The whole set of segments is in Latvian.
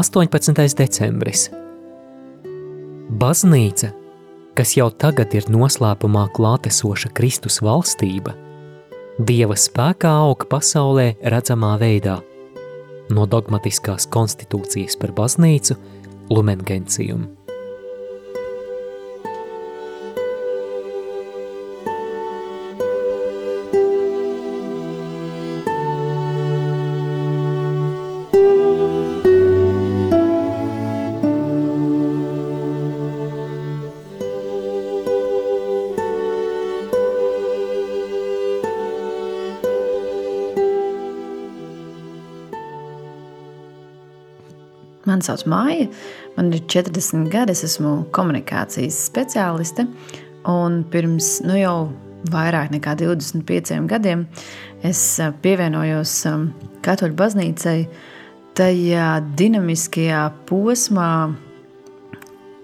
18. decembris. Baznīca, kas jau tagad ir noslēpumā klātesoša Kristus valstība, Dieva spēkā aug pasaulē redzamā veidā, no dogmatiskās konstitūcijas par baznīcu Lumen Mani sauc Māja, man ir 40 gadi, es esmu komunikācijas speciāliste. Un pirms nu, jau vairāk nekā 25 gadiem es eh, pievienojos um, Katoļu baznīcai tajā dinamiskajā posmā,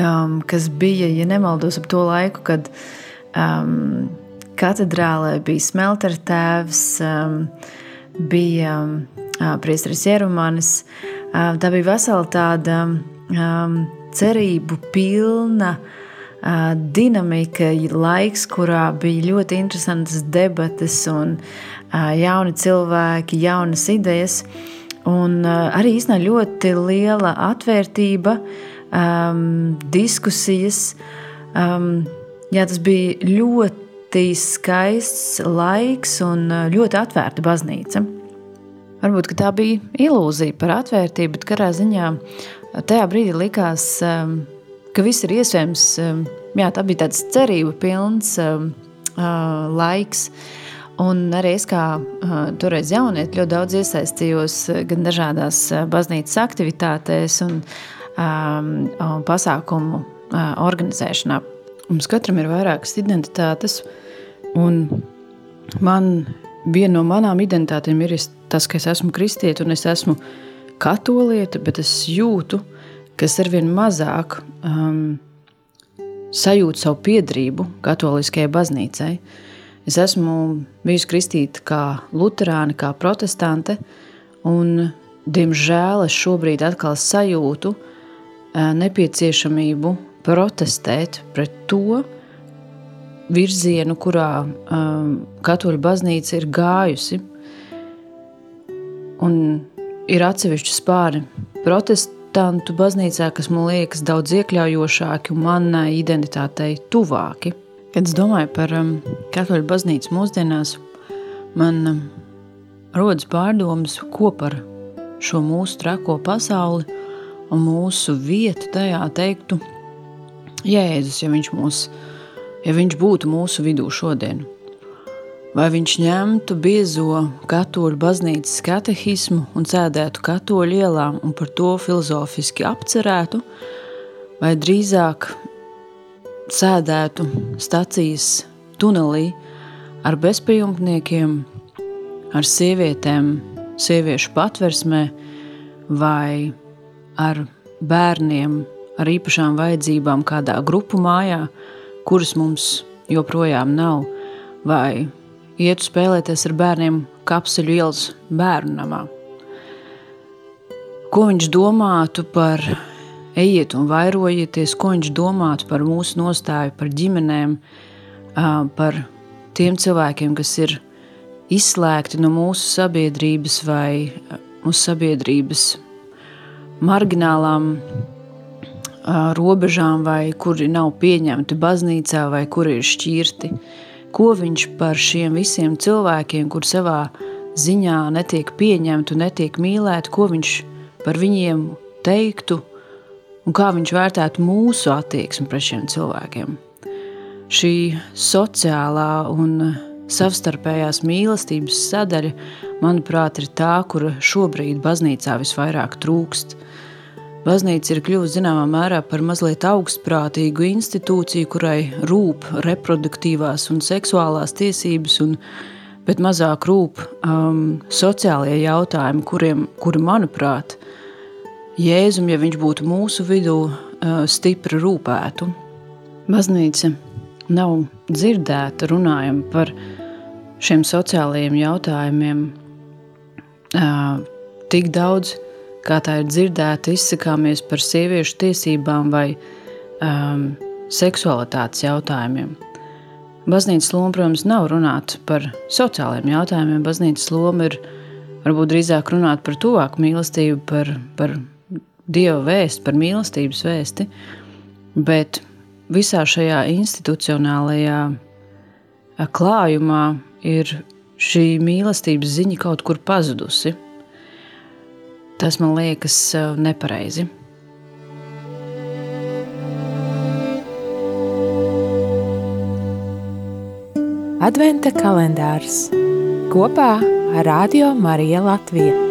um, kas bija, ja nemaldos, ap to laiku, kad um, katedrālē bija smeltera tēvs, um, bija um, priesteris Jerumanis. Uh, Tā bija vesela tāda um, cerību pilna uh, dinamika, laiks, kurā bija ļoti interesantas debates un uh, jauni cilvēki, jaunas idejas. Un uh, arī īstenībā ļoti liela atvērtība, um, diskusijas. Um, jā, tas bija ļoti skaists laiks un ļoti atvērta baznīca. Varbūt tā bija ilūzija par atvērtību, bet katrā ziņā tajā brīdī likās, um, ka viss ir iespējams. Um, jā, tā bija tāds cerību pilns uh, laiks. Un arī es kā toreiz jaunieti ļoti daudz iesaistījos gan dažādās uh, baznīcas aktivitātēs un pasākumu organizēšanā. Mums katram ir vairākas identitātes, un man viena no manām identitātēm ir tas, ka es esmu kristieti un es esmu katoliete, bet es jūtu, ka es arvien mazāk um, sajūtu savu piedarību katoliskajai baznīcai. Es esmu bijusi kristīta kā luterāne, kā protestante, un, diemžēl, es šobrīd atkal sajūtu uh, nepieciešamību protestēt pret to, virzienu, kurā um, katoļu baznīca ir gājusi. Un ir atsevišķi spāri protestantu baznīcā, kas man liekas daudz iekļaujošāki un manai identitātei tuvāki. Kad es domāju par um, katoļu baznīcu mūsdienās, man um, rodas pārdomas, ko par šo mūsu trako pasauli un mūsu vietu tajā teiktu Jēzus, ja viņš mūs ja viņš būtu mūsu vidū šodien? Vai viņš ņemtu biezo katoļu baznīcas katehismu un sēdētu katoļu ielām un par to filozofiski apcerētu, vai drīzāk sēdētu stacijas tunelī ar bezpajumtniekiem, ar sievietēm, sieviešu patversmē vai ar bērniem ar īpašām vajadzībām kādā grupu mājā, kuras mums joprojām nav, vai ietu spēlēties ar bērniem kapsuļu ielas bērnu namā. Ko viņš domātu par ejiet un vairojieties, ko viņš domātu par mūsu nostāju, par ģimenēm, par tiem cilvēkiem, kas ir izslēgti no mūsu sabiedrības vai mūsu sabiedrības marginālām robežām, vai kuri nav pieņemti baznīcā, vai kuri ir šķirti. Ko viņš par šiem visiem cilvēkiem, kur savā ziņā netiek pieņemti netiek mīlēti, ko viņš par viņiem teiktu un kā viņš vērtētu mūsu attieksmi pret šiem cilvēkiem. Šī sociālā un savstarpējās mīlestības sadaļa, manuprāt, ir tā, kura šobrīd baznīcā visvairāk trūkst – Baznīca ir kļuvusi zināmā mērā par mazliet augstprātīgu institūciju, kurai rūp reproduktīvās un seksuālās tiesības, un, bet mazāk rūp um, sociālie jautājumi, kuriem, kuri, manuprāt, Jēzum, ja viņš būtu mūsu vidū, uh, stipri rūpētu. Baznīca nav dzirdēta runājam par šiem sociālajiem jautājumiem uh, tik daudz, kā tā ir dzirdēta, izsakāmies par sieviešu tiesībām vai um, seksualitātes jautājumiem. Baznīcas loma, protams, nav runāt par sociālajiem jautājumiem. Baznīcas loma ir varbūt drīzāk runāt par tuvāku mīlestību, par, par Dieva vēstu, par mīlestības vēsti, bet visā šajā institucionālajā klājumā ir šī mīlestības ziņa kaut kur pazudusi. Tas man liekas nepareizi. Adventa kalendārs kopā ar Radio Mariju Latviju.